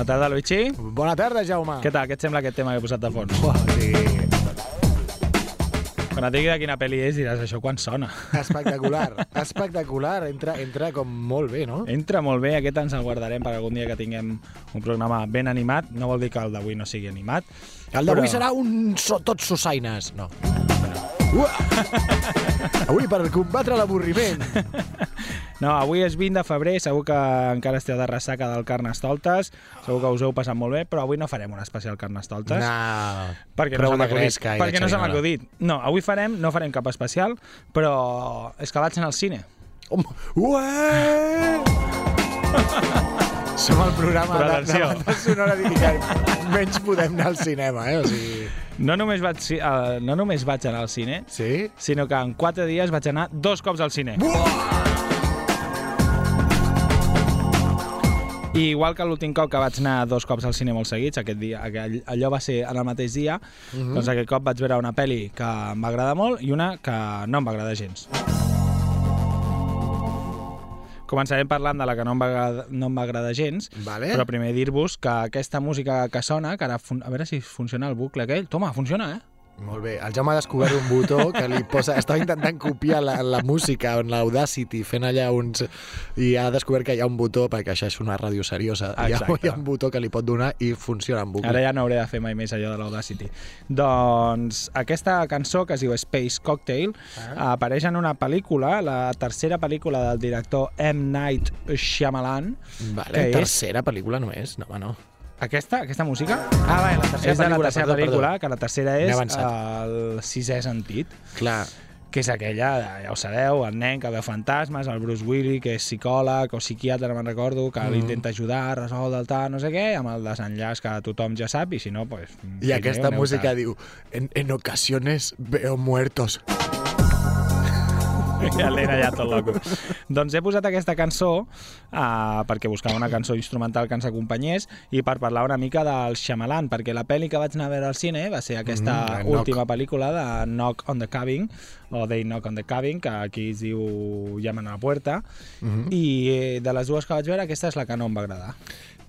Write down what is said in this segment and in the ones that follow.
Bona tarda, Luigi. Bona tarda, Jaume. Què tal? Què et sembla aquest tema que he posat de fons? Uah, sí. Quan et digui de quina pel·li és diràs això quan sona. Espectacular, espectacular. Entra, entra com molt bé, no? Entra molt bé, aquest ens el guardarem per algun dia que tinguem un programa ben animat. No vol dir que el d'avui no sigui animat. El d'avui però- serà un so, tots sosaines. No. Uah! Avui per combatre l'avorriment. No, avui és 20 de febrer, segur que encara esteu de ressaca del Carnestoltes, segur que us heu passat molt bé, però avui no farem un especial Carnestoltes. No. Perquè Prou no de gresca Perquè no se m'ha acudit. No, avui farem, no farem cap especial, però és que vaig anar al cine. Home, Ué! Som el programa Però de, de banda sonora que menys podem anar al cinema, eh? O sigui... No només vaig, uh, no només vaig anar al cine, Sí? sinó que en 4 dies vaig anar dos cops al cine. I igual que l'últim cop que vaig anar dos cops al cine molt seguits, aquest dia, aquell, allò va ser en el mateix dia, Mhm. doncs aquest cop vaig veure una pel·li que em va agradar molt i una que no em va agradar gens. Començarem parlant de la que no em va, agrada- no em va agradar gens, Vale. però primer dir-vos que aquesta música que sona, que ara a veure si funciona el bucle aquell, toma, funciona, eh? Molt bé. El Jaume ha descobert un botó que li posa... Estava intentant copiar la, la música en l'Audacity, fent allà uns... I ha descobert que hi ha un botó, perquè això és una ràdio seriosa, hi ha, hi ha un botó que li pot donar i funciona en bucle. Ara ja no hauré de fer mai més allò de l'Audacity. Doncs aquesta cançó, que es diu Space Cocktail, Ah. apareix en una pel·lícula, la tercera pel·lícula del director M. Night Shyamalan. Vale, que és- tercera pel·lícula no és? No, no. Aquesta, aquesta música Ah, vale, la tercera és de la tercera perdó, pel·lícula, perdó. que la tercera és avançat. el sisè sentit, Clar, que és aquella, ja ho sabeu, el nen que veu fantasmes, el Bruce Willis, que és psicòleg o psiquiatre, no me'n recordo, que Mm. l'intenta ajudar a resoldre el tal, no sé què, amb el desenllaç que tothom ja sap, i si no, pues... i aquesta aneu música tard. diu en, en ocasiones veo muertos. El nen allà tot loco. doncs he posat aquesta cançó uh, perquè buscava una cançó instrumental que ens acompanyés i per parlar una mica del Shyamalan, perquè la pel·li que vaig anar a veure al cine va ser aquesta Mm, mm, Knock. última pel·lícula de Knock on the Cabin, o They Knock on the Cabin, que aquí es diu Llaman a la puerta, Mhm. i eh, de les dues que vaig veure, aquesta és la que no em va agradar.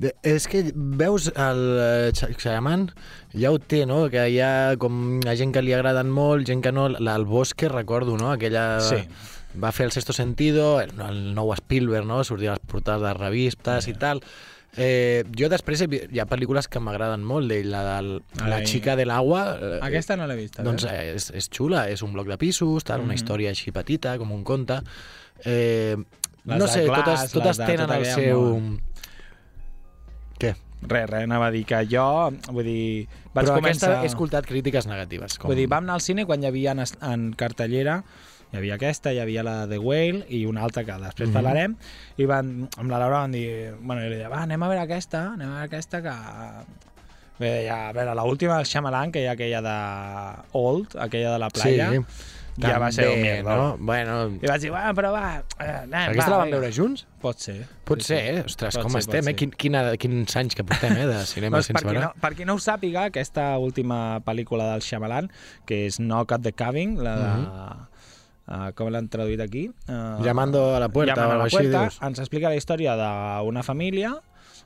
De, és que veus el eh, Xayaman, ja ho té, no? Que hi ha com ha gent que li agraden molt, gent que no. La- El Bosque, recordo, no? Aquella... Sí. Va fer el sexto sentido, el, el nou Spielberg, no? Sortia a les portades de revistes i tal. Eh, jo després hi ha pel·lícules que m'agraden molt d'ell, la de La Ai. xica de l'agua. eh, Aquesta no l'he vista. doncs eh, és, és xula, és un bloc de pisos, tal, una Mhm. història així petita, com un conte. Eh, Les no sé, Glass, totes, totes de tenen tot el seu... món. Res, res, anava a dir que jo, vull dir, vaig Però començar... aquesta he escoltat crítiques negatives. Com... Vull dir, vam anar al cine quan hi havia en, en cartellera hi havia aquesta, hi havia la de The Whale i una altra que després Mhm. parlarem i van, amb la Laura van dir, bueno, jo li deia, va, anem a veure aquesta, anem a veure aquesta que Bé, ja, a veure, l'última del Shyamalan, que hi ha aquella de Old, aquella de la playa, ja va ser també, mierda. no? Bueno, I vaig dir, va, però va, eh, anem, aquesta va, la vinga." veure junts? Pot ser. Pot ser, eh? Ostres, Pot com ser, estem, eh? Quin, quina, quins anys que portem, eh, de cinema Doncs sense veure. no, per qui no ho sàpiga, aquesta última pel·lícula del Shyamalan, que és Knock at the Cabin, la de... Uh, com l'han traduït aquí? Uh, Llamando a la puerta Llamando a la així, puerta, dius. ens explica la història d'una família,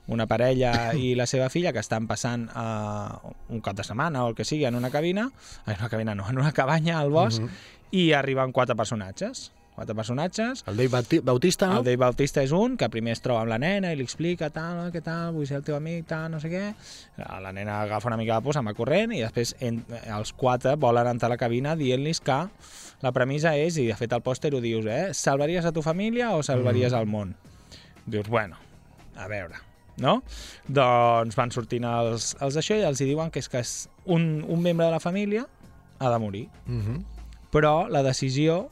una parella i la seva filla que estan passant uh, un cap de setmana o el que sigui en una cabina, en una cabina no, en una cabanya al bosc, i arriben quatre personatges. Quatre personatges, El Dave Bauti- Bautista, no? el Dave Bautista és un, que primer es troba amb la nena i li explica tal, "Ah, què tal, vull ser el teu amic, tal, no sé què. La nena agafa una mica de por, se'n va corrent i després en, els quatre volen entrar a la cabina dient-los que la premissa és, i de fet al pòster ho dius, eh, salvaries a tu família o salvaries Mm. al món? Dius, bueno, a veure, no? Doncs van sortint els, els d'això i els hi diuen que és que és un, un membre de la família ha de morir Mhm. però la decisió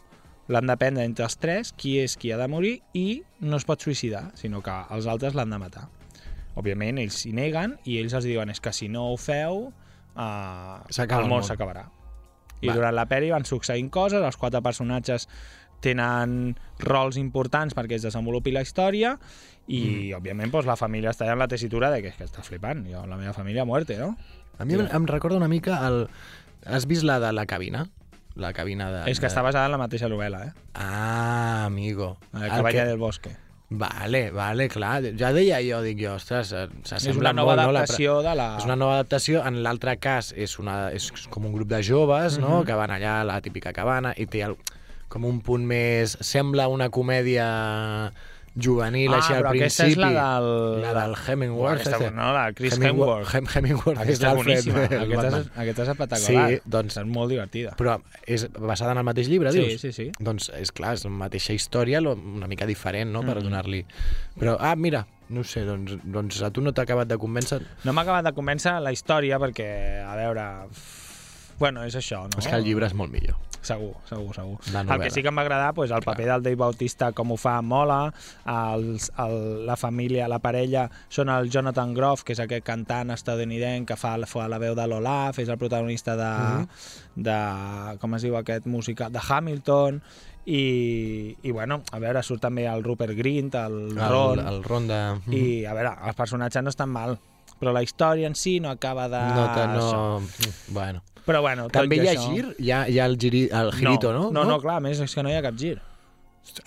l'han de prendre entre els tres, qui és qui ha de morir, i no es pot suïcidar, sinó que els altres l'han de matar. Òbviament, ells s'hi neguen i ells els diuen és que si no ho feu, eh, el món. s'acabarà. I Va. durant la pel·li van succeint coses, els quatre personatges tenen rols importants perquè es desenvolupi la història i, mm. òbviament, doncs, la família està en la tessitura de que, és que està flipant. Jo, la meva família a muerte, no? A mi em, em recorda una mica el... Has vist la de la cabina? La cabina de... És que de... està basada en la mateixa novel·la, eh? Ah, amigo. La cabanya que- del bosque. Vale, vale, clar. Ja deia jo, dic jo, ostres, eh, És s'assembla una nova molt, no? La adaptació de la... És una nova adaptació. En l'altre cas és, una, és com un grup de joves no? Mhm. que van allà a la típica cabana i té el, com un punt més... Sembla una comèdia juvenil Ah, així al però aquesta principi. és la del- La del Hemingway. aquesta, este. no, la Chris Hemingway. Hemsworth. Hem, Hemingway. Aquesta és l'Alfred, boníssima. Aquesta és, aquesta és espectacular. Sí, doncs- És molt divertida. Però és basada en el mateix llibre, Sí, dius? sí, sí. Doncs és clar, és la mateixa història, una mica diferent, no?, Mm. per donar-li... Però, ah, mira, no ho sé, doncs, doncs a tu no t'ha acabat de convèncer... No m'ha acabat de convèncer la història perquè, a veure... Bueno, és això, no? És que el llibre és molt millor. Segur, segur, segur. El que sí que em va agradar, pues, el paper del Dave Bautista, com ho fa, mola. Els, el, la família, la parella, són el Jonathan Groff, que és aquest cantant estadounidenc que fa, fa la veu de l'Olaf, és el protagonista de, Mhm. de... Com es diu aquest musical? De Hamilton. I, i bueno, a veure, surt també el Rupert Grint, el, Ron, El, el Ron de... i a veure, els personatges no estan mal, però la història en si no acaba de... No, te, això. no... Bueno. Però bueno, tot També hi ha això... gir? Hi ha, hi ha el, giri, el girito, no? No, no, clar, a més és que no hi ha cap gir.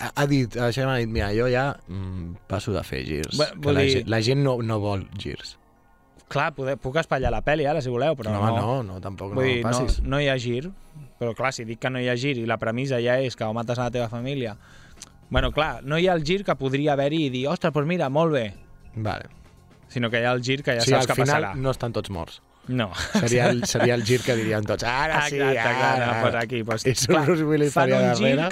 Ha, ha dit, això m'ha dit, mira, jo ja mm, passo de fer girs. Bé, que la, dir- gent, la gent no, no vol girs. Clar, poder, puc espatllar la pel·li ara, si voleu, però no, no. no, no, tampoc Vull no dir, no, passis. no hi ha gir. Però clar, si dic que no hi ha gir i la premissa ja és que o mates a la teva família... Bueno, clar, no hi ha el gir que podria haver-hi i dir, ostres, doncs mira, molt bé. Vale. Sinó que hi ha el gir que ja sí, saps al que final passarà. no estan tots morts. No. Seria el, seria el gir que dirien tots. Ara sí, Exacte, ara. clar, pues aquí, pues, És un Bruce Willis fan un gir darrere.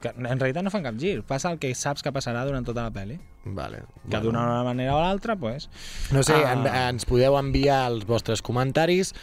que, que en realitat no fan cap gir. Passa el que saps que passarà durant tota la pel·li. Vale. Que d'una manera o l'altra, pues, No sé, Ah. en, ens podeu enviar els vostres comentaris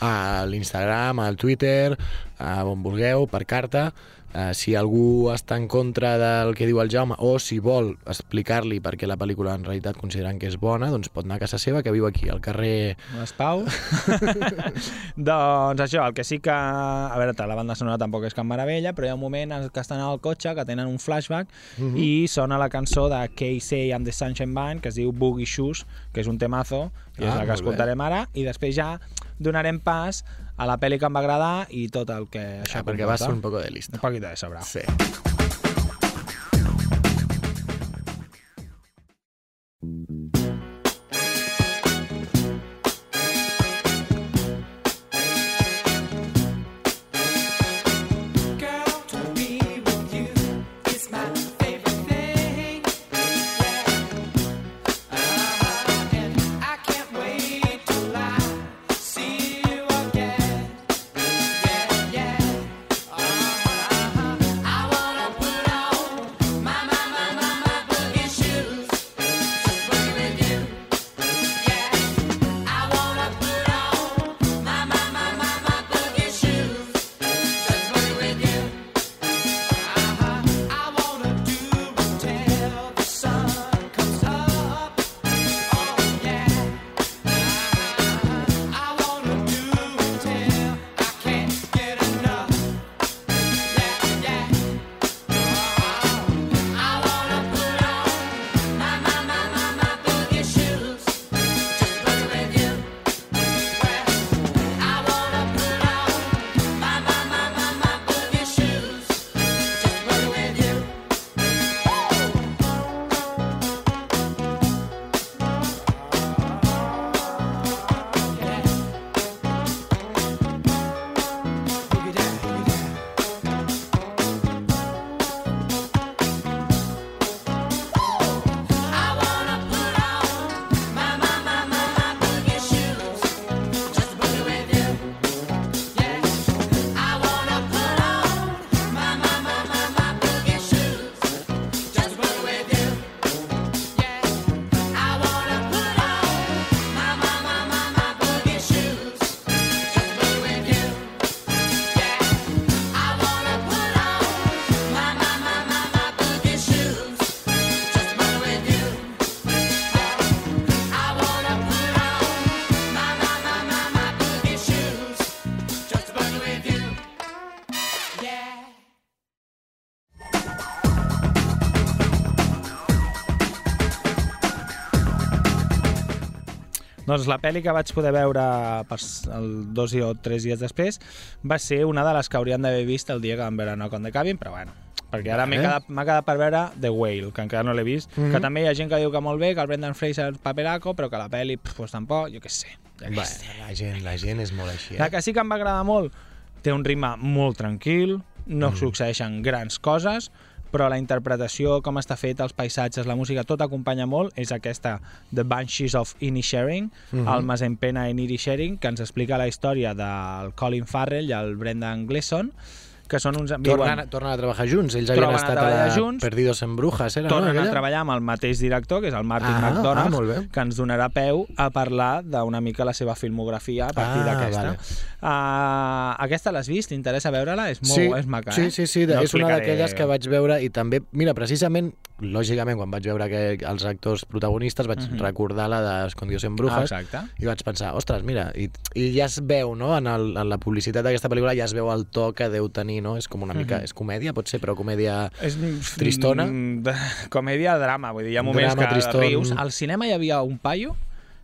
a l'Instagram, al Twitter, a on vulgueu, per carta. Uh, si algú està en contra del que diu el Jaume o si vol explicar-li per què la pel·lícula en realitat consideren que és bona, doncs pot anar a casa seva, que viu aquí, al carrer... L'Espau. doncs això, el que sí que... A veure, la banda sonora tampoc és cap meravella, però hi ha un moment en què estan al cotxe, que tenen un flashback, Mhm. i sona la cançó de Casey and the Sunshine Band, que es diu Boogie Shoes, que és un temazo, i és Ah, la que molt bé. escoltarem ara, i després ja donarem pas a la pel·li que em va agradar i tot el que això Ah, perquè vas ser un poco de lista. Un poquito de sobra. Sí. Girl, Doncs la pel·li que vaig poder veure el dos o tres dies després va ser una de les que haurien d'haver vist el dia que vam veure No on the Cabin, però bueno, perquè ara Vale. quedat, m'ha quedat per veure The Whale, que encara no l'he vist, Mhm. que també hi ha gent que diu que molt bé, que el Brendan Fraser paperaco, però que la pel·li, pues tampoc, jo què sé. Jo què Bé, sé. la gent, la gent és molt així, La eh? que sí que em va agradar molt, té un ritme molt tranquil, no mm. succeeixen grans coses, però la interpretació, com està fet, els paisatges, la música, tot acompanya molt, és aquesta The Banshees of Inisherin, mm -hmm. el Mazempena en Inisherin, que ens explica la història del Colin Farrell i el Brendan Gleeson, que són uns... Tornen, tornen a treballar junts. Ells havien a estat a, la junts. Perdidos en Brujas, era, tornen no? a treballar amb el mateix director, que és el Martin Ah, McDonagh, ah, que ens donarà peu a parlar d'una mica la seva filmografia a partir Ah, d'aquesta. vale. Uh, aquesta l'has vist? T'interessa veure-la? És molt sí, és maca, sí, eh? sí, sí, de, No és una d'aquelles que vaig veure i també, mira, precisament, lògicament, quan vaig veure que els actors protagonistes vaig Mhm. recordar la de Escondidos en Ah, Brujas exacte. i vaig pensar, ostres, mira, i, i ja es veu, no?, en, el, en la publicitat d'aquesta pel·lícula ja es veu el to que deu tenir, no? És com una mica, Mhm. és comèdia, pot ser, però comèdia... És Tristona? mm, comèdia, drama, vull dir, hi ha moments Drama, que tristón. rius. Al cinema hi havia un paio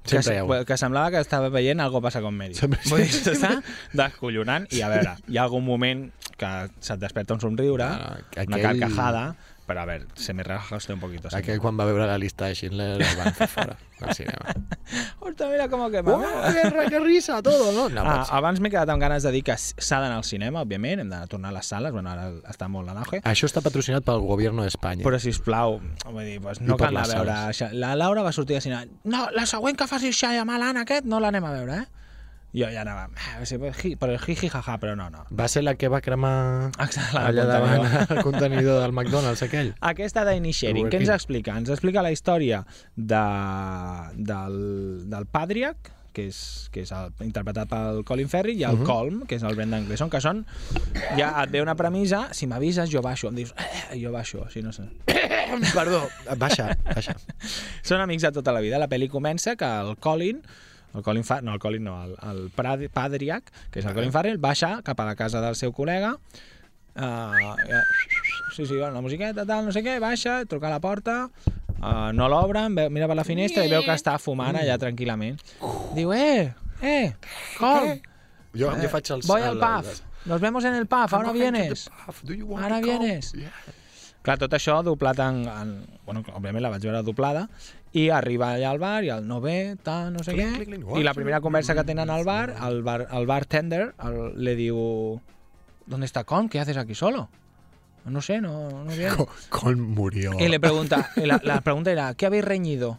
que, un. que semblava que estava veient Algo passa con Mary. Sempre- Vull dir, està descollonant i a veure, hi ha algun moment que se't desperta un somriure, Ah, una aquell- carcajada, però a veure, se me relaja usted un poquito. sí. Aquell quan va veure la llista de Schindler el van fer fora del cinema. Hòstia, mira com que Oh, que, que risa, todo, no? No, Ah, abans m'he quedat amb ganes de dir que s'ha d'anar al cinema, òbviament, hem de tornar a les sales, bueno, ara està molt en auge, Això està patrocinat pel govern d'Espanya. però sisplau, vull dir, pues, no cal anar a veure... La Laura va sortir a cine. No, la següent que faci Shyamalan aquest no l'anem a veure, eh? Jo ja anava... "Ah, pues, ji- Però jiji jaja, però no, no. Va ser la que va cremar Exacte, la allà davant el contenidor del McDonald's, aquell. Aquesta d'Inisharing, què ens explica? Ens explica la història de, del, del Padriac, que és, que és el, interpretat pel Colin Ferry, i el uh -huh. Colm, que és el Brendan Gleeson, que són... Ja et ve una premissa, si m'avises jo baixo, em dius, eh, jo baixo, si no sé. Perdó, baixa, baixa. Són amics de tota la vida. La pel·li comença que el Colin, el Colin Fa no, el Colin no, el, el Prad- Padriac, que és el Colin Farrell, baixa cap a la casa del seu col·lega, uh, sí, sí, la musiqueta, tal, no sé què, baixa, truca a la porta, uh, no l'obren, mira per la finestra i veu que està fumant allà tranquil·lament. Diu, eh, eh, Colm, Jo, jo faig els... voy al pub, nos vemos en el pub, ahora to the vienes. Ara vienes. Yeah. Clar, tot això doblat en, en... Bueno, òbviament la vaig veure doblada, i arriba allà al bar i el no ve, tal, no sé Clic, què, clic, clic, i la primera conversa que tenen al bar, el, bar, el bartender el, le diu ¿Dónde está Con? ¿Qué haces aquí solo? No sé, no, no Con murió. Y le pregunta, la pregunta era, ¿qué habéis reñido?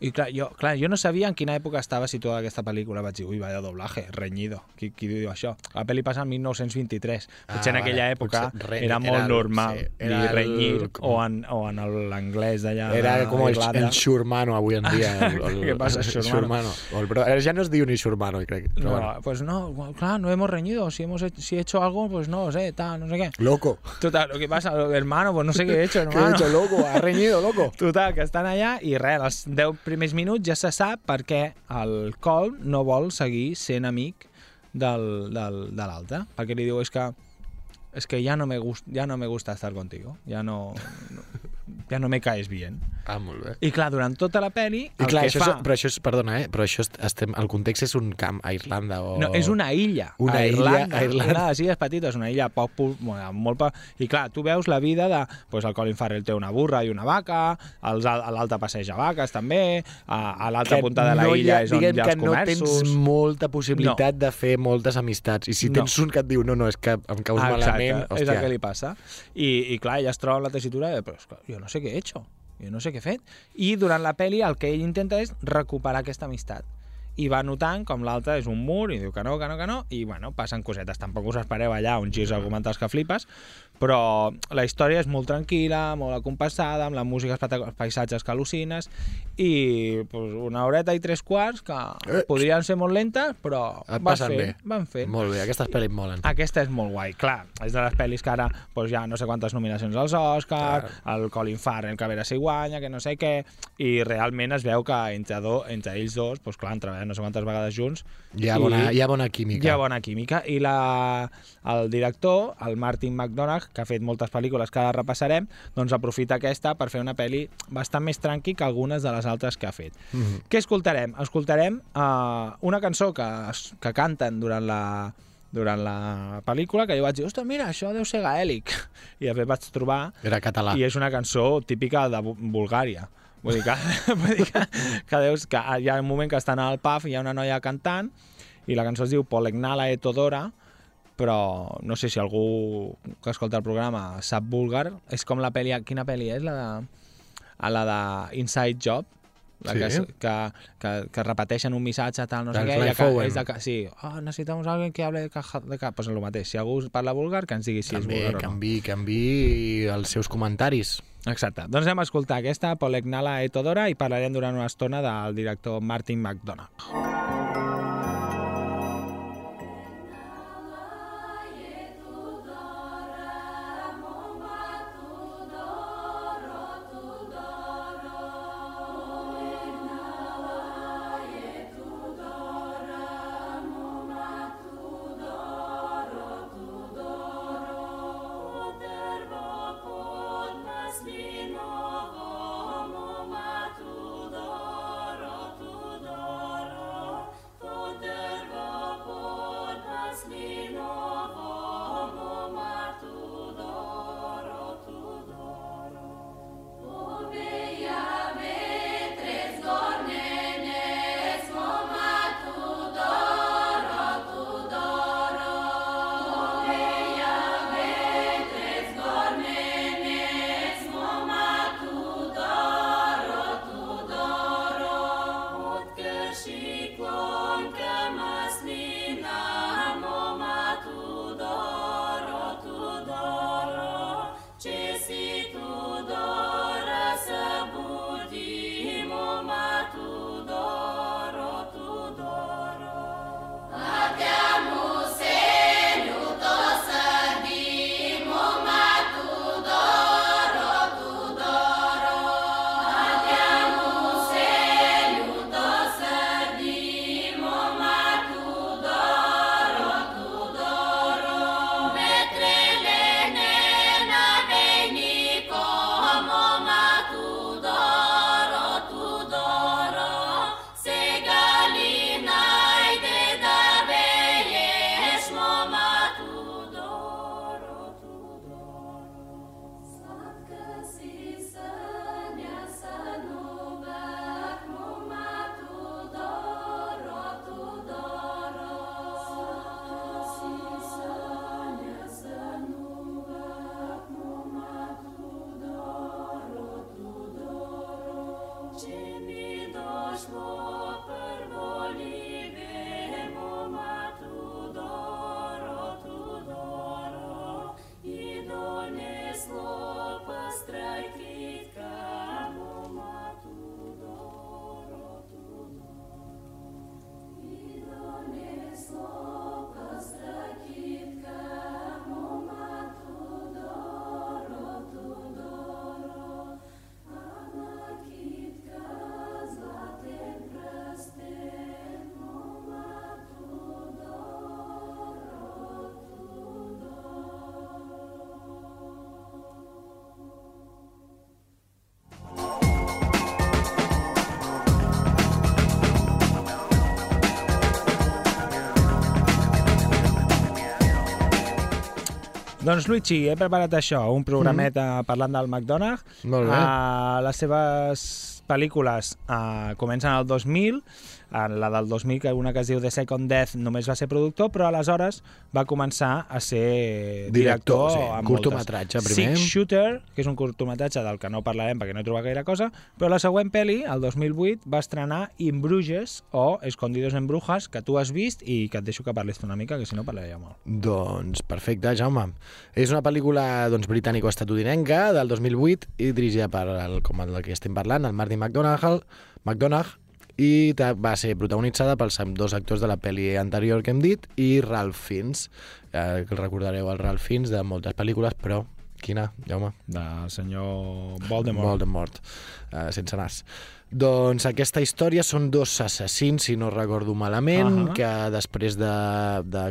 I clar jo, clar, jo no sabia en quina època estava situada aquesta pel·lícula. Vaig dir, ui, vaya doblaje, reñido. Qui, qui diu això? La pel·li passa en 1923. Ah, Potser en aquella vale. època Potser era molt normal sí, dir era el- renyir o en, o en l'anglès d'allà Era com el, el xurmano avui en dia. El, el, Què passa, xurmano? El, ara ja no es diu ni xurmano, crec. Però No, bueno. pues no, claro, no hemos reñido. Si hemos si he hecho algo, pues no sé, tal, no sé qué. Loco. Total, lo que pasa, hermano, pues no sé qué he hecho, ¿Qué hermano. he hecho, loco? ¿Has reñido, loco? Total, que estan allà i res, als 10 primers minuts ja se sap per què el Colm no vol seguir sent amic del, del, de l'altre. Perquè li diu, és que es que ya no me gusta, ya no me gusta estar contigo. Ya no, no ja no me caes bien. Ah, molt bé. I clar, durant tota la peli, I clar, això fa... és, però això és, perdona, eh? però això estem, el context és un camp a Irlanda o... No, és una illa. Una a illa Irlanda, a Irlanda. Una de les illes petites, una illa poc, bueno, molt... pa- I clar, tu veus la vida de... Pues el Colin Farrell té una burra i una vaca, els, a l'altra passeja vaques també, a, a l'altra punta de la no illa ha, és on hi ha que els no comerços. tens molta possibilitat de fer moltes amistats. I si No. tens un que et diu, no, no, és que em caus Ah, malament, Exacte, és el hòstia. que li passa. I, i clar, ella es troba amb la tessitura de, és que jo no sé què he hecho, jo no sé què he fet. I durant la pel·li el que ell intenta és recuperar aquesta amistat. I va notant com l'altre és un mur i diu que no, que no, que no, i bueno, passen cosetes. Tampoc us espereu allà uns girs argumentals que flipes, però la història és molt tranquil·la, molt acompassada, amb la música, els paisatges que al·lucines, i pues, una horeta i tres quarts que Eh. podrien ser molt lentes, però Et van fent, bé. van fent. Molt bé, aquestes pel·lis molen. Aquesta és molt guai, clar, és de les pel·lis que ara hi ha no sé quantes nominacions als Oscar, el Colin Farrell que a veure si guanya, que no sé què, i realment es veu que entre, do, entre ells dos, doncs, clar, treballat eh, no sé quantes vegades junts. Hi ha I bona, hi ha bona química. Hi ha bona química. I la, el director, el Martin McDonagh, que ha fet moltes pel·lícules que ara repassarem, doncs aprofita aquesta per fer una pel·li bastant més tranqui que algunes de les altres que ha fet. Mm -hmm. Què escoltarem? Escoltarem uh, una cançó que, que canten durant la, durant la pel·lícula, que jo vaig dir, ostres, mira, això deu ser gaèlic. I després vaig trobar Era català. i és una cançó típica de Bu- Bulgària. Vull dir que, vull dir que, que, deus, que hi ha un moment que estan al pub i hi ha una noia cantant i la cançó es diu Polegnala e Todora, però no sé si algú que escolta el programa sap búlgar. És com la pel·li... Quina pel·li és? La de, a la de Inside Job, la Sí. que, que, que, que repeteixen un missatge, tal, no sé què, i que, és de, sí, oh, necessitamos alguien que hable de caja de cap, pues el mateix. Si algú parla búlgar, que ens digui si és També búlgar o no. canvi, canvi els seus comentaris. Exacte. Doncs anem a escoltar aquesta, Polegnala e Todora, i parlarem durant una estona del director Martin McDonagh. Doncs, Luigi, he preparat això, un programet mm -hmm. parlant del McDonagh. Molt bé. Uh, les seves pel·lícules uh, comencen al 2000, en la del 2000, que una que es diu The Second Death, només va ser productor, però aleshores va començar a ser Director, director, sí, amb curtmetratge moltes. primer. Six Shooter, que és un curtmetratge del que no parlarem perquè no he trobat gaire cosa, però la següent pel·li, el 2008, va estrenar In Bruges, o Escondidos en Brujas, que tu has vist i que et deixo que parlis tu una mica, que si no parlaria molt. Doncs perfecte, Jaume. És una pel·lícula doncs, britànico-estatudinenca del 2008 i dirigida per, el, com el que estem parlant, el Martin McDonagh, McDonagh i va ser protagonitzada pels dos actors de la pel·li anterior que hem dit i Ralph Fiennes, eh, que el recordareu el Ralph Fiennes de moltes pel·lícules, però quina, Jaume? Del senyor Voldemort. Voldemort, eh, sense nas. Doncs aquesta història són dos assassins, si no recordo malament, Ahà. que després de, de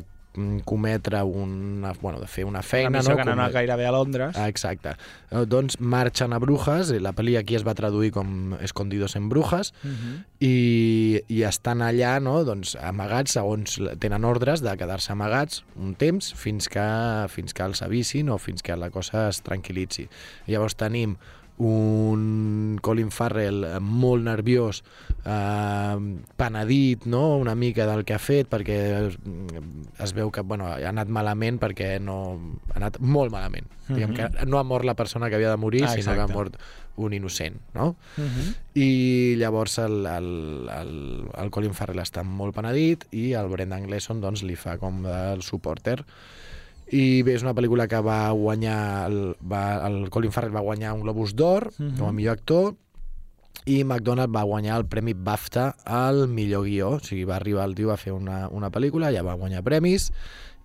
cometre una, bueno, de fer una Una feina, missió no? que anat Comet- gairebé a Londres. Ah, exacte. Eh, Doncs marxen a Brujas, i la pel·li aquí es va traduir com Escondidos en Brujas, Mhm. i, i estan allà no, doncs, amagats, segons tenen ordres de quedar-se amagats un temps fins que, fins que els avisin o fins que la cosa es tranquil·litzi. Llavors tenim un Colin Farrell molt nerviós, eh, penedit no? una mica del que ha fet perquè es, veu que bueno, ha anat malament perquè no... ha anat molt malament. Diguem que no ha mort la persona que havia de morir, Ah, sinó que ha mort un innocent, no? Mhm. i llavors el, el, el, el Colin Farrell està molt penedit i el Brendan Gleeson doncs, li fa com el supporter i bé, és una pel·lícula que va guanyar el, va, el Colin Farrell va guanyar un Globus d'Or com a millor actor i McDonald va guanyar el Premi BAFTA al millor guió, o sigui, va arribar el tio a fer una, una pel·lícula, ja va guanyar premis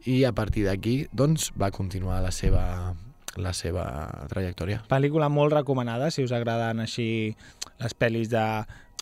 i a partir d'aquí doncs, va continuar la seva, la seva trajectòria. Pel·lícula molt recomanada, si us agraden així les pel·lis de...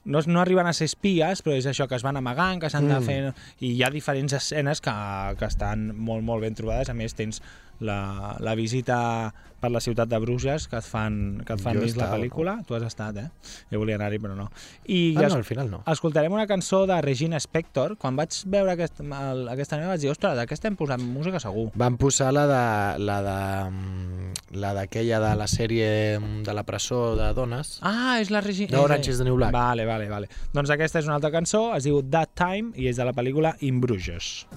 No, no arriben a ser espies, però és això que es van amagant, que s'han de Mm. fer... I hi ha diferents escenes que, que estan molt, molt ben trobades. A més, tens la, la visita per la ciutat de Bruges que et fan, que et fan Jo dins la pel·lícula. Tu has estat, eh? Jo volia anar-hi, però no. I Ah, es- no, al final no. escoltarem una cançó de Regina Spector. Quan vaig veure aquest, el, aquesta nena vaig dir, ostres, de què estem posant música segur? Van posar la de la de mm, la d'aquella de la sèrie mm, de la presó de dones. Ah, és la Regina... De Orange is the New Black. Vale, vale, vale. Doncs aquesta és una altra cançó, es diu That Time, i és de la pel·lícula In Bruges.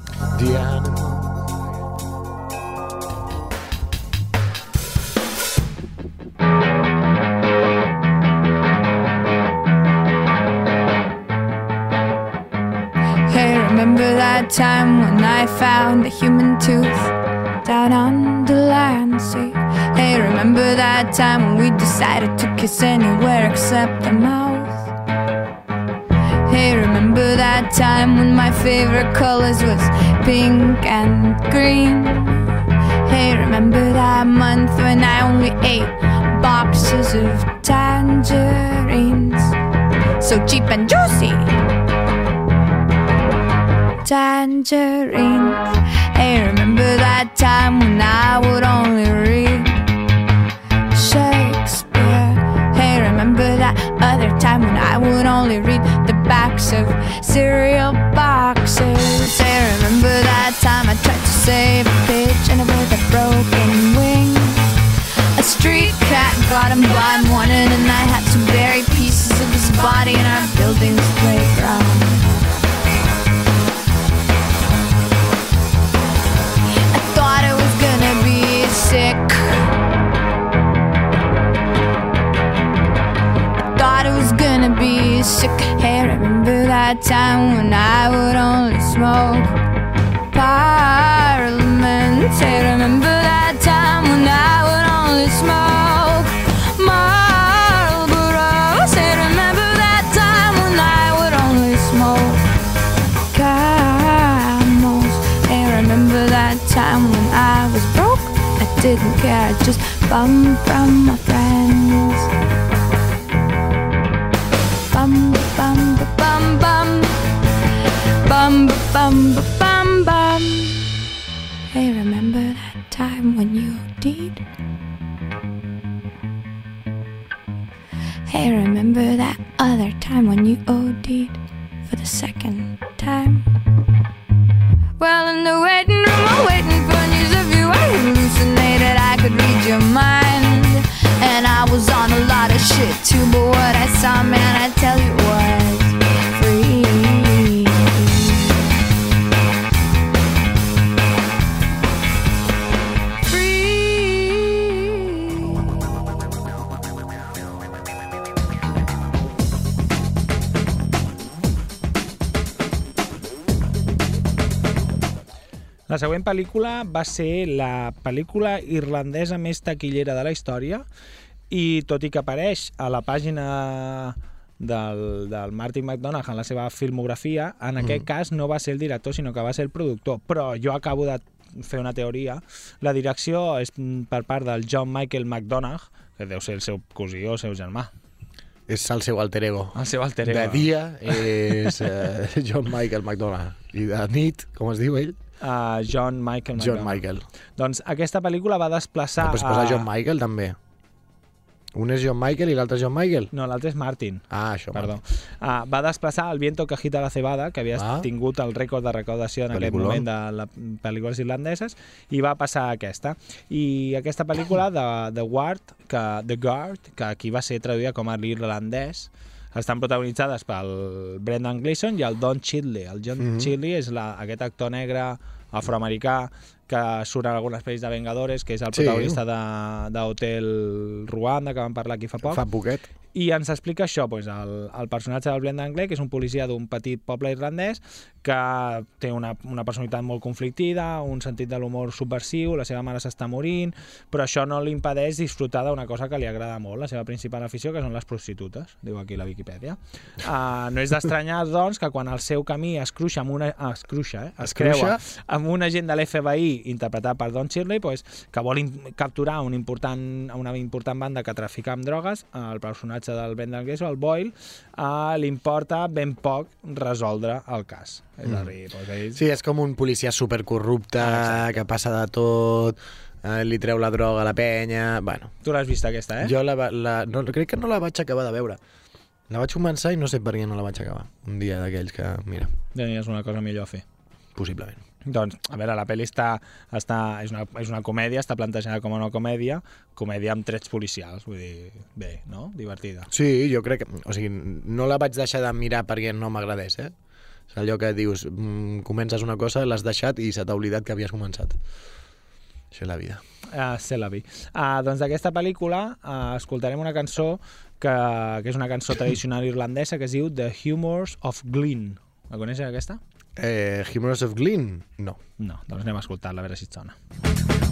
Diana. Hey, that time when I found a human tooth down on the land sea? Hey, remember that time when we decided to kiss anywhere except the mouth? Hey, remember that time when my favorite colors was pink and green? Hey, remember that month when I only ate boxes of tangerines? So cheap and juicy tangerines. Hey, remember that time when I would only read Shakespeare? Hey, remember that other time when I would only read the backs of cereal boxes? Hey, remember that time I tried to save a pigeon with a broken wing? A street cat got him by morning and I had to bury pieces of his body in our building's playground. Sick. Hey, remember that time when I would only smoke Parliament? Hey, remember that time when I would only smoke Marlboros? Hey, remember that time when I would only smoke camels. Hey, remember that time when I was broke? I didn't care, I just bummed from my friends. Bum bum bum bum. Hey, remember that time when you did? Hey, remember that other time when you OD'd for the second time? Well, in the waiting room, I'm waiting for news of you. I hallucinated, I could read your mind. And I was on a lot of shit too, but what I saw, man, I tell you was La següent pel·lícula va ser la pel·lícula irlandesa més taquillera de la història i tot i que apareix a la pàgina del, del Martin McDonagh en la seva filmografia, en aquest cas no va ser el director, sinó que va ser el productor. Però jo acabo de fer una teoria. La direcció és per part del John Michael McDonagh, que deu ser el seu cosí o el seu germà. és el seu alter ego. El seu alter ego. De dia és eh, John Michael McDonald. I de nit, com es diu ell? Uh, John Michael John McDonald. Michael. Doncs aquesta pel·lícula va desplaçar... No pots posar a- John Michael, també. Un és John Michael i l'altre John Michael? No, l'altre és Martin. Ah, això. Perdó. Uh, va desplaçar el viento que agita la cebada, que havia Ah. tingut el rècord de recaudació en aquest Pel·lículon. moment de les pel·lícules irlandeses, i va passar a aquesta. I aquesta pel·lícula de The Guard, que, The Guard, que aquí va ser traduïda com a l'irlandès, estan protagonitzades pel Brendan Gleeson i el Don Chidley. El John mm. -hmm. Chidley és la, aquest actor negre afroamericà que surt en algunes pel·lis de Vengadores, que és el Sí. protagonista de, d'Hotel Ruanda, que vam parlar aquí fa poc. Fa poquet. I ens explica això, doncs, el, el personatge del Brendan Gleeson, que és un policia d'un petit poble irlandès que té una, una personalitat molt conflictiva, un sentit de l'humor subversiu, la seva mare s'està morint, però això no li impedeix disfrutar d'una cosa que li agrada molt, la seva principal afició, que són les prostitutes, diu aquí la Viquipèdia. Uh, no és d'estranyar, doncs, que quan el seu camí es cruixa amb una... Es cruixa, eh? Es, Es creua cruixa? Amb un agent de l'FBI interpretat per Don Shirley, pues, que vol capturar un important, una important banda que trafica amb drogues, el personatge del Brendan Gleeson, el Boyle, uh, li importa ben poc resoldre el cas. És a dir, pues, ell... Sí, és com un policia supercorrupte Ah, que passa de tot, eh, li treu la droga a la penya... Bueno, Tu l'has vist aquesta, eh? jo la, la, no, crec que no la vaig acabar de veure. La vaig començar i no sé per què no la vaig acabar. Un dia d'aquells que, mira, Tenies una cosa millor a fer. possiblement. Doncs, a veure, la pel·li està, està, és, una, és una comèdia, està plantejada com una comèdia, comèdia amb trets policials, vull dir, bé, no? Divertida. Sí, jo crec que... O sigui, no la vaig deixar de mirar perquè no m'agradés, eh? És allò que dius, mm, comences una cosa, l'has deixat i se t'ha oblidat que havies començat. Això és la vida. Uh, C'est la vie. Uh, doncs d'aquesta pel·lícula uh, escoltarem una cançó que, que és una cançó tradicional irlandesa que es diu The Humours of Glyn. La coneixes aquesta? Eh, Humorous of Glyn? No. No, doncs anem a escoltar-la, a veure si et sona.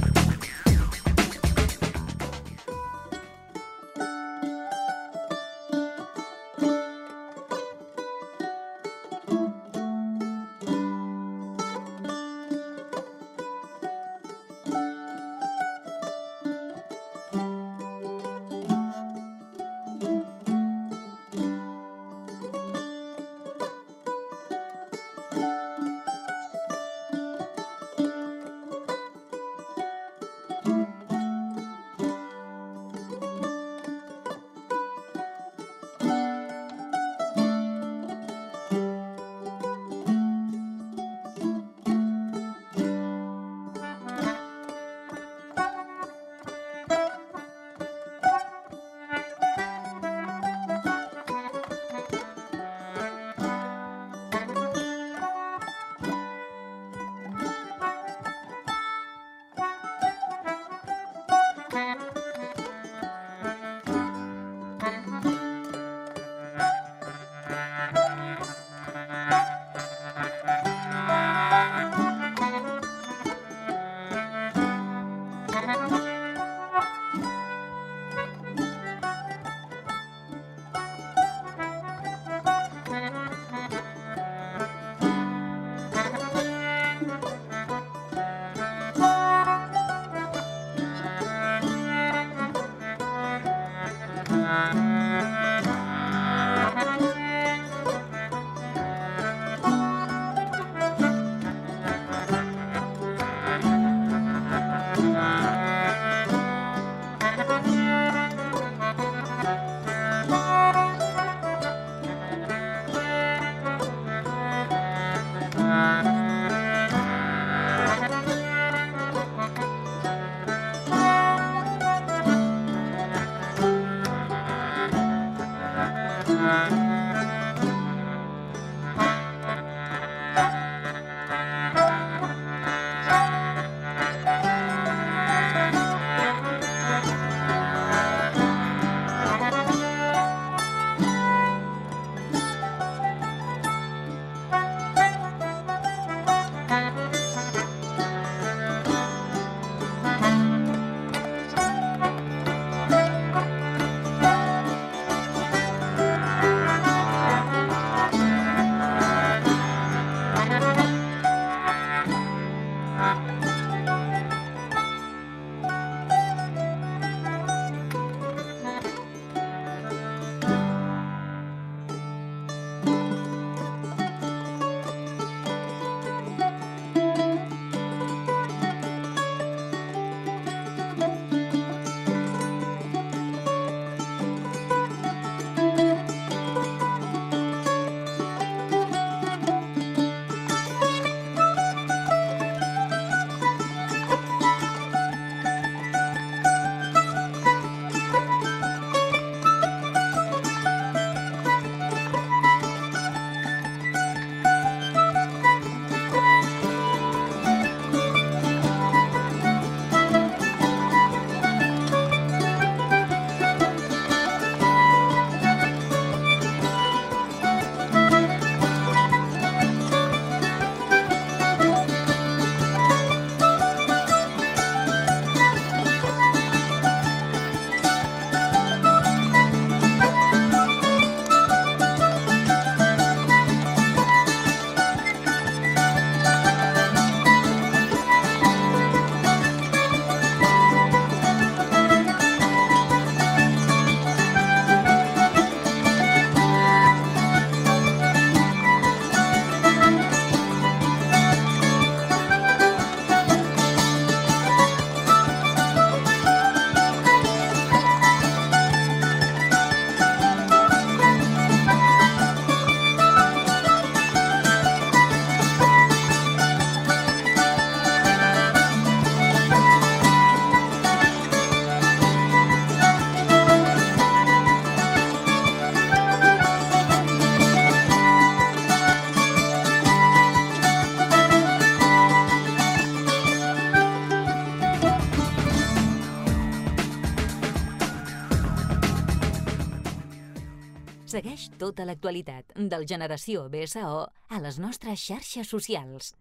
Tota l'actualitat del Generació BSO a les nostres xarxes socials.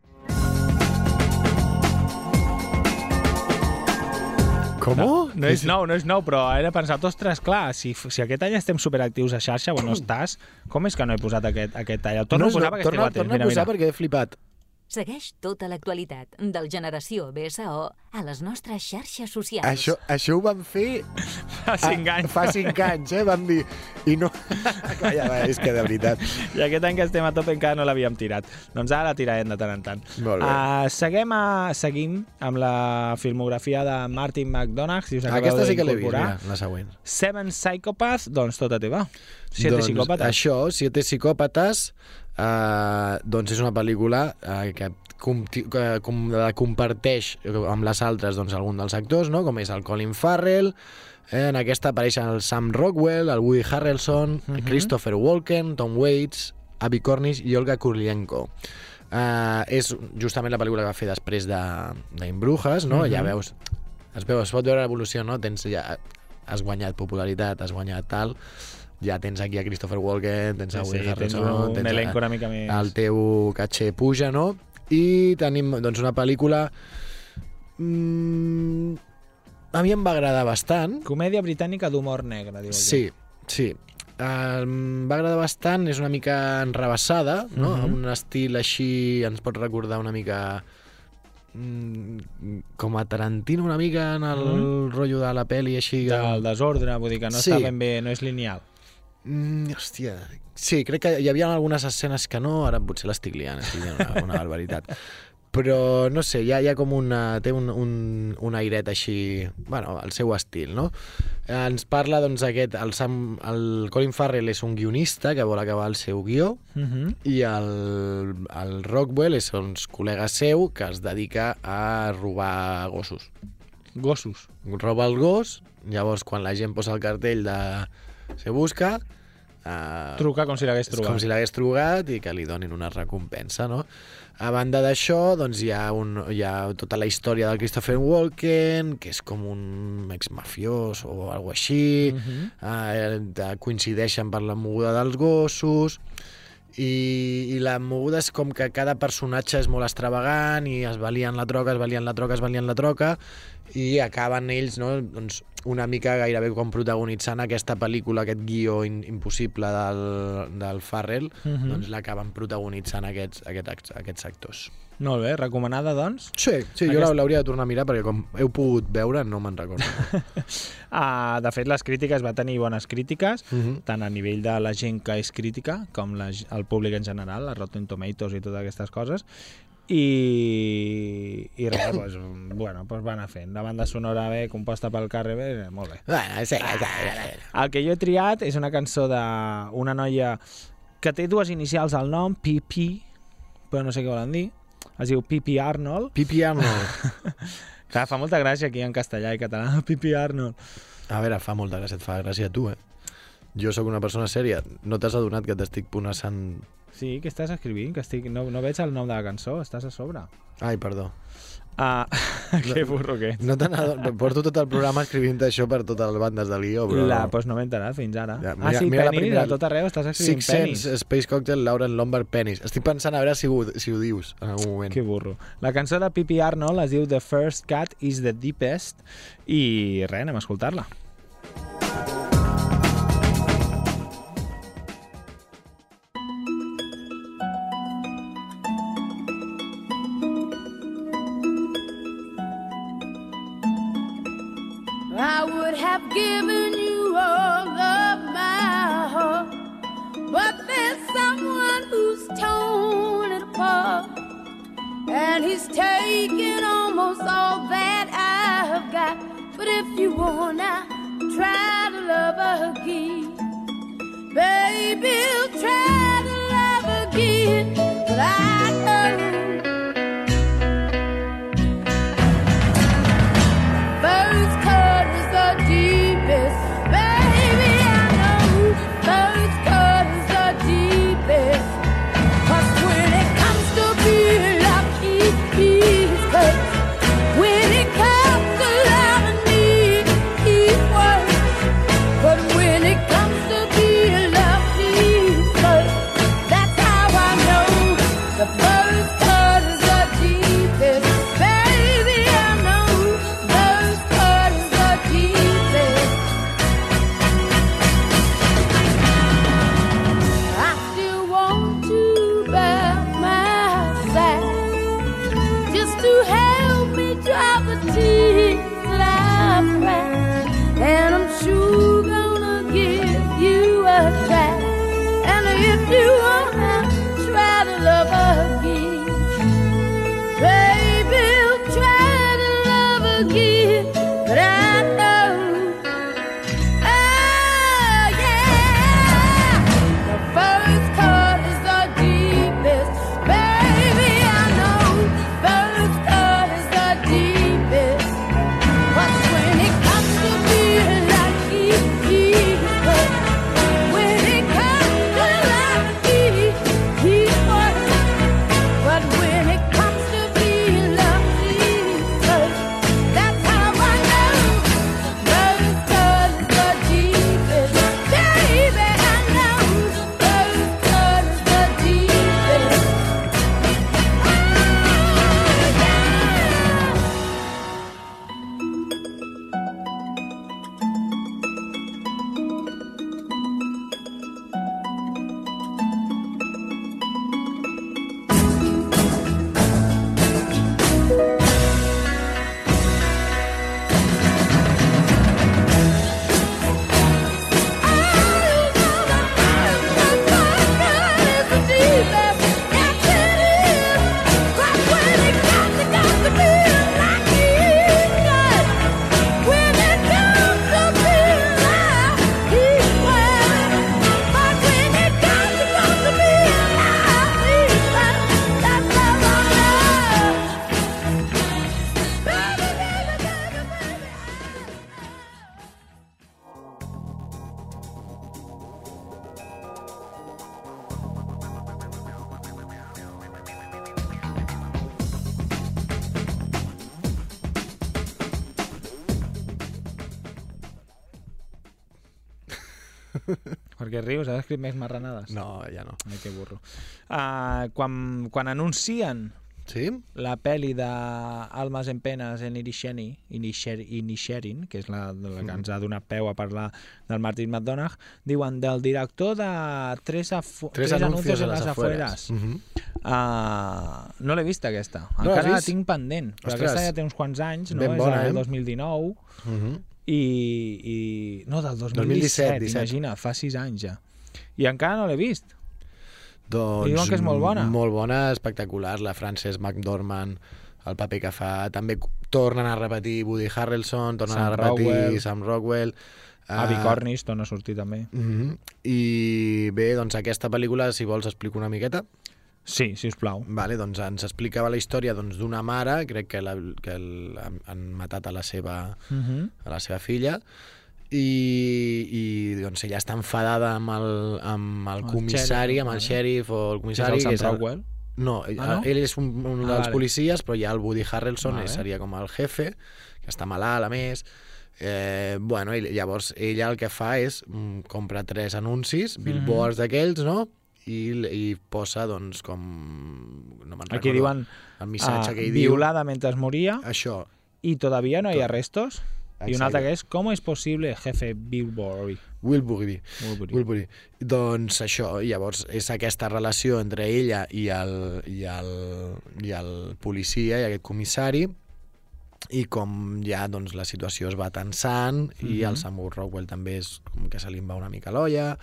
Com? No, no és nou, no és nou, però he pensat, ostres, clar, si, si aquest any estem superactius a xarxa, bueno, estàs, com és que no he posat aquest, aquest tall? El torno no, a posar no, perquè torna, atents. torna a posar mira. perquè he flipat. Segueix tota l'actualitat del Generació BSO a les nostres xarxes socials. Això, això ho vam fer Fa cinc a- anys. fa cinc anys, eh? Vam dir... I no... Calla, va, és que de veritat. I aquest any que estem a tope encara no l'havíem tirat. Doncs ara la tirarem de tant en tant. Molt bé. Uh, seguim, a, seguim amb la filmografia de Martin McDonagh, si us acabeu Aquesta sí que l'he vist, mira, la següent. Seven Psychopaths, doncs tota teva. Siete doncs, psicòpates. Això, Siete psicòpates, eh, doncs és una pel·lícula eh, que, com, com comparteix amb les altres doncs, algun dels actors, no? com és el Colin Farrell, eh, en aquesta apareixen el Sam Rockwell, el Woody Harrelson, Mhm. Christopher Walken, Tom Waits, Abby Cornish i Olga Kurylenko. Uh, és justament la pel·lícula que va fer després de, d'Imbrujas, no? Mhm. Ja veus, es veu, es pot veure l'evolució, no? Tens ja, has guanyat popularitat, has guanyat tal, ja tens aquí a Christopher Walken, tens a Sí, Woody sí, tens Harrelson, un tens a- elenco una mica més... el teu caché puja, no? I tenim doncs, una pel·lícula... Mm, a mi em va agradar bastant. Comèdia britànica d'humor negre, diu. Sí, sí. Em va agradar bastant, és una mica enrebaçada, no? Mhm. Un estil així ens pot recordar una mica mm, com a Tarantino una mica en el Mhm. rotllo de la pel·li així Del desordre, vull dir que no Sí. està ben bé, no és lineal. Mm, hòstia, sí, crec que hi havia algunes escenes que no, ara potser l'estic liant, estic dient una, una barbaritat. Però, no sé, hi ha, hi ha com una... té un, un, un airet així... Bueno, el seu estil, no? Ens parla, doncs, aquest... El, Sam, el Colin Farrell és un guionista que vol acabar el seu guió Uh -huh. i el, el Rockwell és un col·lega seu que es dedica a robar gossos Gossos. roba el gos, llavors quan la gent posa el cartell de se busca, eh, Truca com si l'hagués és trobat. com si l'hagués trucat i que li donin una recompensa, no? A banda d'això, doncs hi ha, un, hi ha tota la història del Christopher Walken, que és com un ex-mafiós o alguna així, Mhm. eh, coincideixen per la moguda dels gossos, i, i la moguda és com que cada personatge és molt extravagant i es valien la troca, es valien la troca, es valien la troca i acaben ells no, doncs, una mica gairebé com protagonitzant aquesta pel·lícula, aquest guió in, impossible del, del Farrell, Mhm. doncs l'acaben protagonitzant aquests, aquests, aquests actors. Molt bé, recomanada, doncs. Sí, sí jo Aquest- l'hauria de tornar a mirar perquè com heu pogut veure no me'n recordo. Uh, de fet, les crítiques va tenir bones crítiques, Mhm. tant a nivell de la gent que és crítica com la, el públic en general, la Rotten Tomatoes i totes aquestes coses. I, i res, doncs, bueno, doncs va anar fent. La banda sonora bé, composta pel Carre bé, molt bé. Bueno, sí, sí, sí. El que jo he triat és una cançó d'una noia que té dues inicials al nom, PP, però no sé què volen dir. Es diu Pipi Arnold. Pipi Arnold. Clar, fa molta gràcia aquí en castellà i català. Pipi Arnold. A veure, fa molta gràcia, et fa gràcia a tu, eh? Jo sóc una persona sèria. No t'has adonat que t'estic ponassant... Sí, que estàs escrivint? Que estic... no, no veig el nom de la cançó, estàs a sobre. Ai, perdó. Ah, que burro que ets. No Porto tot el programa escrivint això per totes les bandes de guió, però... La, doncs no m'he enterat fins ara. Ja, ah, sí, mira la penis, primera- a tot arreu estàs escrivint Six penis. Sense, Space Cocktail, Lauren Lombard, Penis. Estic pensant a veure si ho, si ho dius en algun moment. Que burro. La cançó de Pipi Arnold es diu The First Cat is the Deepest i res, anem a escoltar-la. And he's taken almost all that I've got. But if you wanna try to love again, baby, try to love again. But I Perquè rius, has escrit més marranades? No, ja no. Ai, que burro. Uh, quan, quan anuncien Sí? la pel·li de Almas en penes en Irisheni, Inisher, Inisherin, que és la, la que ens ha donat peu a parlar del Martin McDonagh, diuen del director de Tres, afu Tres, anuncios, en les afueres. Mhm. Uh, no l'he vist aquesta. No Encara la vist? tinc pendent. Però Ostres. aquesta ja té uns quants anys, no? Ben és bona, del eh? 2019 Mhm. I, i... No, del 2017, 2017, 17. imagina, fa sis anys ja. I encara no l'he vist. Doncs, Diuen que és molt bona. Molt bona, espectacular. La Frances McDormand, el paper que fa. També tornen a repetir Woody Harrelson, tornen Sam a repetir Rockwell. Sam Rockwell. Avi Ah, Cornish torna a sortir també. mhm. I bé, doncs aquesta pel·lícula, si vols, explico una miqueta. Sí, si us plau. Vale, doncs ens explicava la història doncs, d'una mare, crec que, la, que el, han, han matat a la seva, Uh -huh. a la seva filla, i, i doncs ella està enfadada amb el, amb el El comissari, xèrif, amb el xèrif o el Que és comissari. el Sam Rockwell. No, Ah, no? ell és un, un Ah, dels vale. policies, però ja el Woody Harrelson Vale. seria com el jefe, que està malalt, a més. Eh, bueno, i llavors ella el que fa és mm, compra tres anuncis, Mhm. billboards d'aquells, no? I, i posa, doncs, com... No me'n Aquí recordo diuen el missatge ah, que hi diu. violada mentre moría Això. y todavía no hay Tot. arrestos. Y un Exacte. altre que és ¿Cómo es posible, jefe Billboard? Wilbury. Wilbury. Wilbury. Doncs això, i llavors és aquesta relació entre ella i el, i el, i el policia i aquest comissari i com ja doncs, la situació es va tensant i Mhm. el Samuel Rockwell també és com que se li va una mica l'olla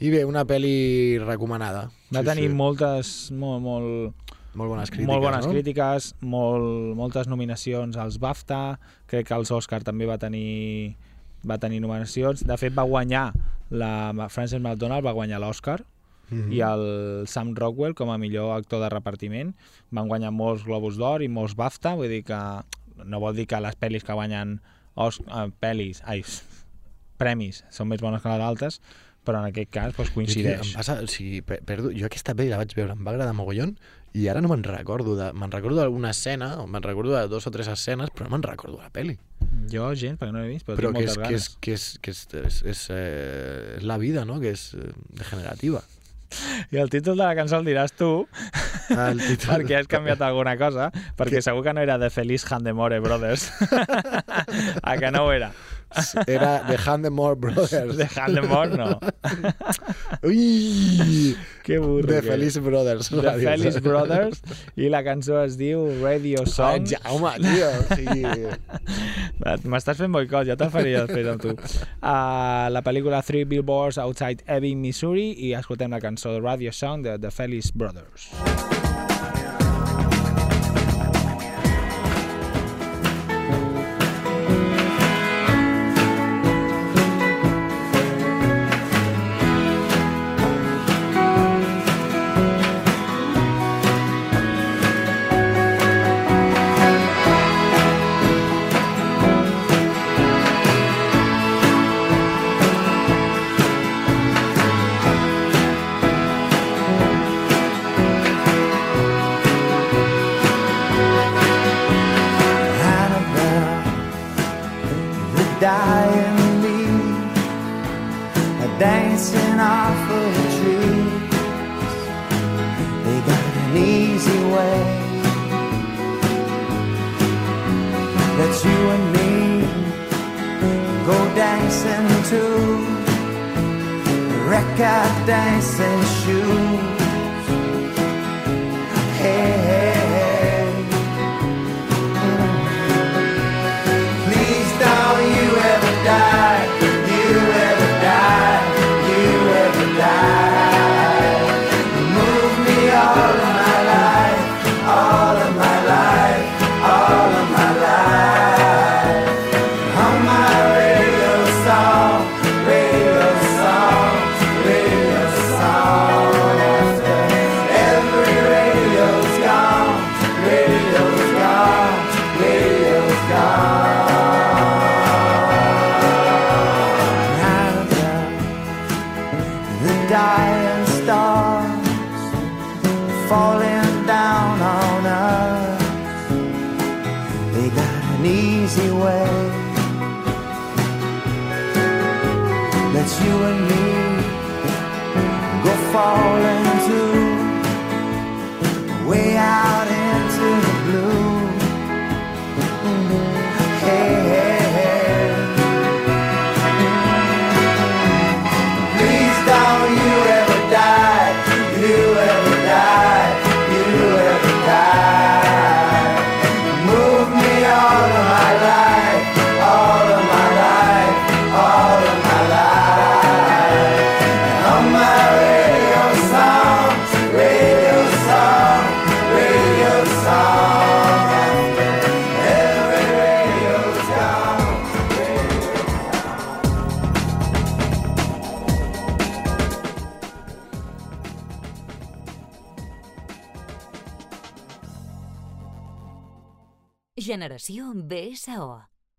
i bé, una pel·li recomanada Va Sí, tenir sí. moltes, molt, molt, molt bones crítiques, molt bones no? crítiques, molt, moltes nominacions als BAFTA, crec que els Oscar també va tenir, va tenir nominacions. De fet, va guanyar, la Frances McDormand va guanyar l'Oscar, Mhm. i el Sam Rockwell com a millor actor de repartiment van guanyar molts Globus d'Or i molts BAFTA vull dir que no vol dir que les pel·lis que guanyen os, eh, pel·lis ai, premis són més bones que les altres però en aquest cas doncs, Jo, coincideix tio, Em passa, o sigui, per, perdo, jo aquesta pel·li la vaig veure, em va agradar mogollon i ara no me'n recordo me'n recordo d'alguna escena o me'n recordo de dos o tres escenes però no me'n recordo de la pel·li. Jo gens perquè no l'he vist però, però tinc que moltes és, que és, ganes. que és, que és, és, és, eh, la vida, no? Que és eh, degenerativa. i el títol de la cançó el diràs tu El títol... perquè has canviat alguna cosa perquè segur que no era de Feliz Handemore Brothers. A que no ho era Era The Handemore Brothers. de Handemore no Ui! que burro The Feliz Brothers. The. Feliz Brothers i la cançó es diu Radio Ah, Song Jaume, tio, o sigui... m'estàs fent boicot, ja te'l faria després amb tu uh, la pel·lícula Three Billboards Outside Ebbing, Missouri i escoltem la cançó Radio Song de The Feliz Brothers Annabelle,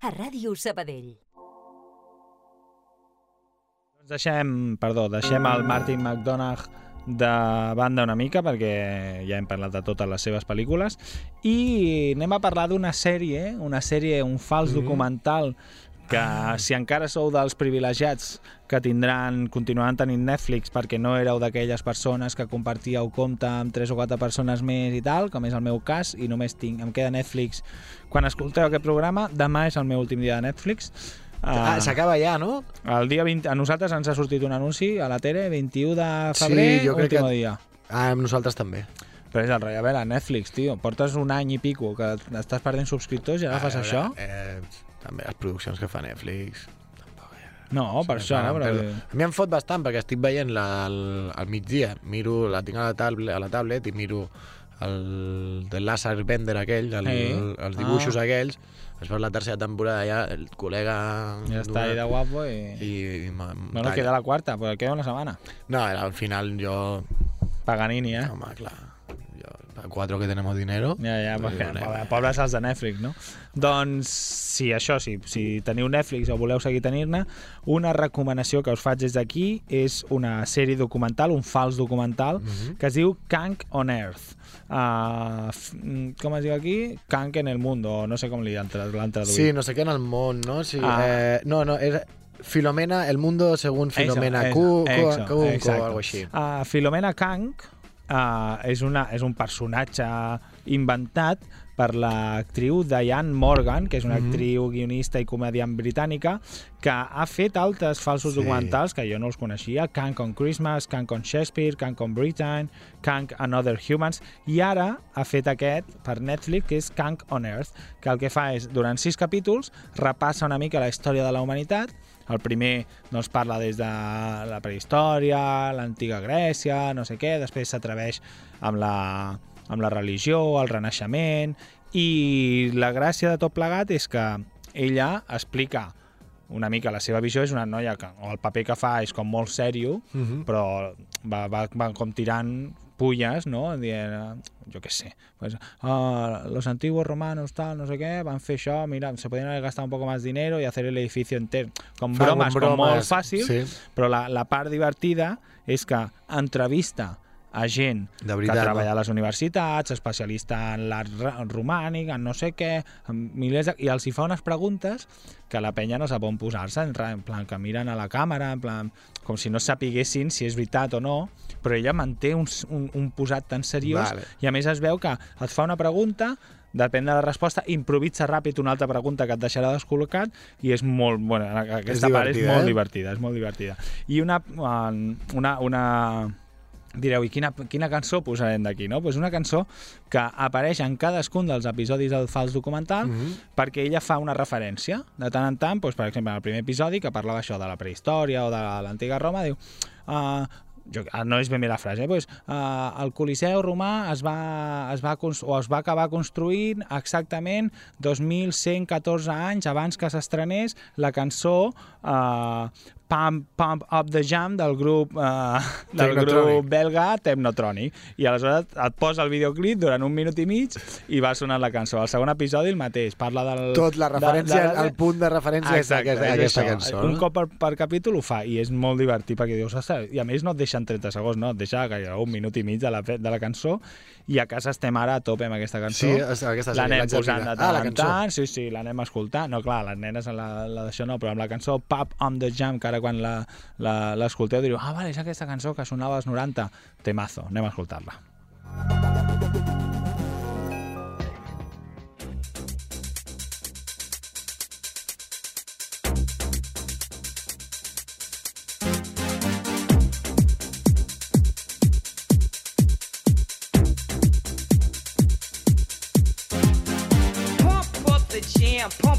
A Ràdio Sabadell. Doncs deixem, perdó, deixem el Martin McDonagh de banda una mica perquè ja hem parlat de totes les seves pel·lícules i anem a parlar d'una sèrie, una sèrie, un fals Mhm. documental que si encara sou dels privilegiats que tindran, continuaran tenint Netflix perquè no éreu d'aquelles persones que compartíeu compte amb tres o quatre persones més i tal, com és el meu cas, i només tinc, em queda Netflix. Quan escolteu aquest programa, demà és el meu últim dia de Netflix. Ah, S'acaba ja, no? El dia 20, a nosaltres ens ha sortit un anunci a la tele, 21 de febrer, sí, jo crec últim que... dia. Ah, amb nosaltres també. Però és el rotllo, a veure, Netflix, tio, portes un any i pico que estàs perdent subscriptors i ara fas A això? veure, Eh, també les produccions que fa Netflix. No, per això, fan, però... però... A mi em fot bastant perquè estic veient la, al, al migdia, miro, la tinc a la, tablet, a la tablet i miro el del Lazar Bender aquell, el, Sí. els dibuixos Ah. aquells, després la tercera temporada ja el col·lega... Ja està ahí de guapo i... I, i Bueno, talla. queda la quarta, però queda una setmana. No, al final jo... Paganini, eh? Home, clar. A cuatro que tenemos dinero... Ja, ja, perquè, donem. pobre- pobres els de Netflix, no? Doncs, sí, això sí, si teniu Netflix o voleu seguir tenir-ne, una recomanació que us faig des d'aquí és una sèrie documental, un fals documental, Mhm. que es diu Kank on Earth. Uh, com es diu aquí? Kank en el mundo, no sé com l'han traduït. Sí, no sé què en el món, no? Sí, Ah. eh, no, no, és Filomena, el mundo según Filomena Q, o algo així. Uh, Filomena Kank uh, és, una, és un personatge inventat per l'actriu Diane Morgan, que és una Mhm. actriu, guionista i comediant britànica, que ha fet altres falsos Sí. documentals que jo no els coneixia, Kank on Christmas, Kank on Shakespeare, Kank on Britain, Kank and Other Humans, i ara ha fet aquest per Netflix, que és Kank on Earth, que el que fa és, durant sis capítols, repassa una mica la història de la humanitat, el primer doncs, parla des de la prehistòria, l'antiga Grècia, no sé què, després s'atreveix amb la, amb la religió, el renaixement, i la gràcia de tot plegat és que ella explica una mica la seva visió, és una noia que o el paper que fa és com molt sèrio, Mhm. però va, va, va com tirant pulles, no? Dient, jo què sé, pues, uh, los antiguos romanos, tal, no sé què, van fer això, mira, se podien haber gastado un poco más dinero y hacer el edificio entero. Com Fa bromes, com com molt bromes, fàcil, sí. però la, la part divertida és que entrevista a gent De veritat, que treballa no? a les universitats, especialista en l'art romànic, en no sé què, milers de... i els hi fa unes preguntes que la penya no sap on posar-se, en, en plan que miren a la càmera, en plan, com si no sapiguessin si és veritat o no, però ella manté un, un, un posat tan seriós Vale. i a més es veu que et fa una pregunta depèn de la resposta, improvisa ràpid una altra pregunta que et deixarà descol·locat i és molt, bueno, aquesta part és molt eh? divertida, és molt divertida. I una, uh, una, una, direu, i quina, quina cançó posarem d'aquí, no? Pues una cançó que apareix en cadascun dels episodis del fals documental Mhm. perquè ella fa una referència. De tant en tant, doncs, per exemple, en el primer episodi que parlava això de la prehistòria o de l'antiga Roma, diu... Uh, jo, ah, no és ben bé la frase, eh? pues, uh, el Coliseu romà es va, es, va, o es va acabar construint exactament 2114 anys abans que s'estrenés la cançó uh, Pump, Pump Up the Jam del grup, uh, del grup belga Technotronic. I aleshores et posa el videoclip durant un minut i mig i va sonant la cançó. El segon episodi el mateix, parla del... Tot la referència, el punt de referència és Exacte, aquesta, és aquesta cançó. Un cop per, per capítol ho fa i és molt divertit perquè dius, ostres, i a més no et deixen 30 segons, no, et deixa gairebé un minut i mig de la, de la cançó i a casa estem ara a tope amb aquesta cançó. Sí, aquesta sí, L'anem posant de tant Ah, la en tant, sí, sí, l'anem escoltant. No, clar, les nenes la, la d'això no, però amb la cançó Pop on the Jam, que ara quan l'escolteu direu ah, vale, és aquesta cançó que sonava als 90. Temazo, anem a escoltar-la.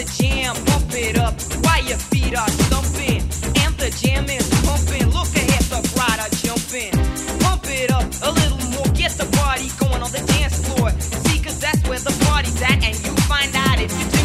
The jam, pump it up while your feet are stumping. And the jam is pumping. Look ahead, the crowd are jumping. Pump it up a little more, get the party going on the dance floor. See, cause that's where the party's at, and you find out if you do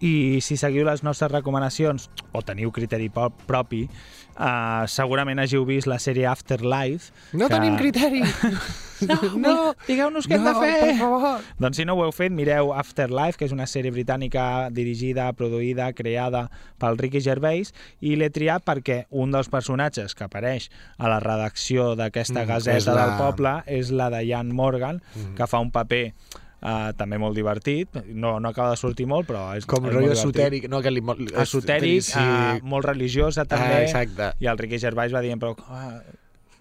I si seguiu les nostres recomanacions o teniu criteri propi, uh, segurament hàgiu vist la sèrie Afterlife. No que- tenim criteri! No, no digueu-nos què hem de no, fer. per favor. Doncs si no ho heu fet, mireu Afterlife, que és una sèrie britànica dirigida, produïda, creada pel Ricky Gervais, i l'he triat perquè un dels personatges que apareix a la redacció d'aquesta Mm, gaseta és la- del poble és la de Jan Morgan, Mm. que fa un paper Uh, també molt divertit, no, no acaba de sortir molt, però és, Com és rotllo esotèric, no? Que li, mo- esotèric, sí. uh, molt religiosa també, Ah, exacte. i el Ricky Gervais va dient, però uh,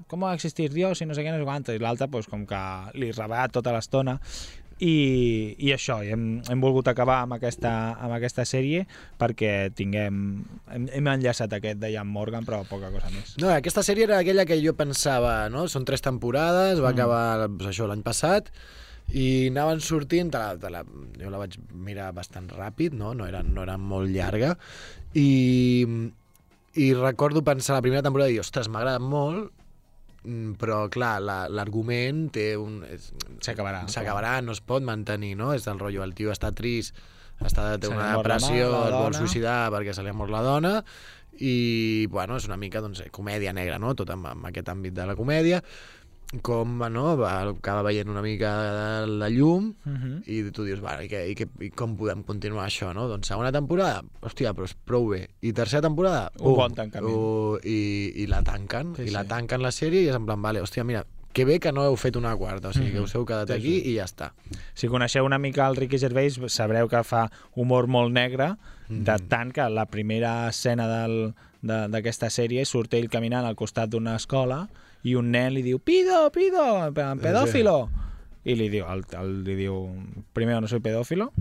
com va existir Dios i no sé què, no sé quant, i l'altre pues, com que li rebà tota l'estona, i, i això, i hem, hem volgut acabar amb aquesta, amb aquesta sèrie perquè tinguem, hem, hem enllaçat aquest de Jan Morgan, però poca cosa més. No, aquesta sèrie era aquella que jo pensava, no? Són tres temporades, va Mm. acabar doncs, això l'any passat, i anaven sortint, te la, te la, jo la vaig mirar bastant ràpid, no? No era, no era molt llarga, i, i recordo pensar la primera temporada i ostres, m'ha agradat molt, mm, però clar, la- l'argument té un... S'acabarà. S'acabarà, no es pot mantenir, no? És del rotllo, el tio està trist, està, té una la depressió, la es vol suïcidar perquè se li ha mort la dona, i bueno, és una mica doncs, comèdia negra, no? tot amb, amb aquest àmbit de la comèdia, com no, va, acaba veient una mica de la llum Mhm. i tu dius, vale, i, què, i, què, i com podem continuar això, no? Doncs segona temporada, hòstia, però és prou bé. I tercera temporada, Un bon tancament. Uh, i, I la tanquen, Sí, i la sí. tanquen la sèrie i és en plan, vale, hòstia, mira, que bé que no heu fet una quarta, o sigui, que us heu quedat aquí i ja està. Si coneixeu una mica el Ricky Gervais, sabreu que fa humor molt negre, de tant que la primera escena del- de- d'aquesta sèrie surt ell caminant al costat d'una escola i un nen li diu «Pido, pido, pedófilo!» i li diu, el, el, li diu «Primero, no soy pedófilo,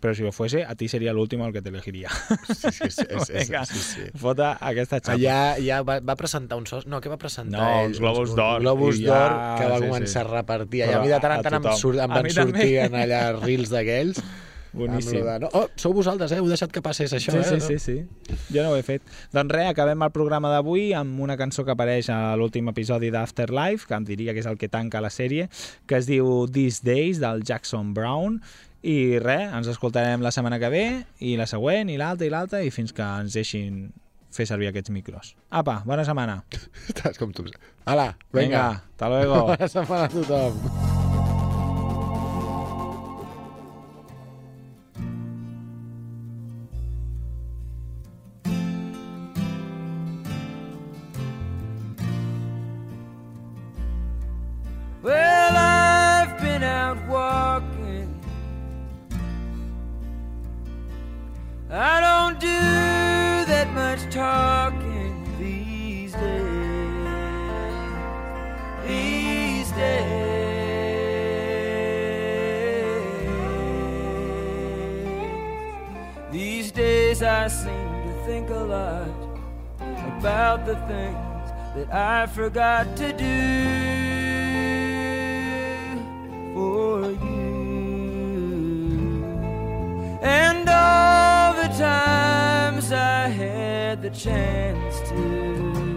pero si lo fuese, a ti sería el último al que te elegiría». Sí, sí, sí, és, Vinga, sí, sí. fota aquesta xapa. Allà ja va, va presentar uns... os- No, què va presentar No, ell? uns Globus d'Or, Globus i ja- d'or que va sí, començar sí. a repartir. Però Allà, a mi de tant en tant em, surt, em van sortir en allà reels d'aquells. Boníssim. De, no, oh, sou vosaltres, eh? Heu deixat que passés això, Sí, eh? sí, sí, sí. Jo no ho he fet. Doncs res, acabem el programa d'avui amb una cançó que apareix a l'últim episodi d'Afterlife, que em diria que és el que tanca la sèrie, que es diu These Days, del Jackson Brown, i res, ens escoltarem la setmana que ve, i la següent, i l'altra, i l'altra, i fins que ens deixin fer servir aquests micros. Apa, bona setmana. Estàs com tu. Hala, vinga. Vinga, hasta luego. Bona setmana a tothom. I don't do that much talking these days. These days. These days I seem to think a lot about the things that I forgot to do for you. And all times I had the chance to.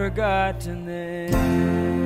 Forgotten them.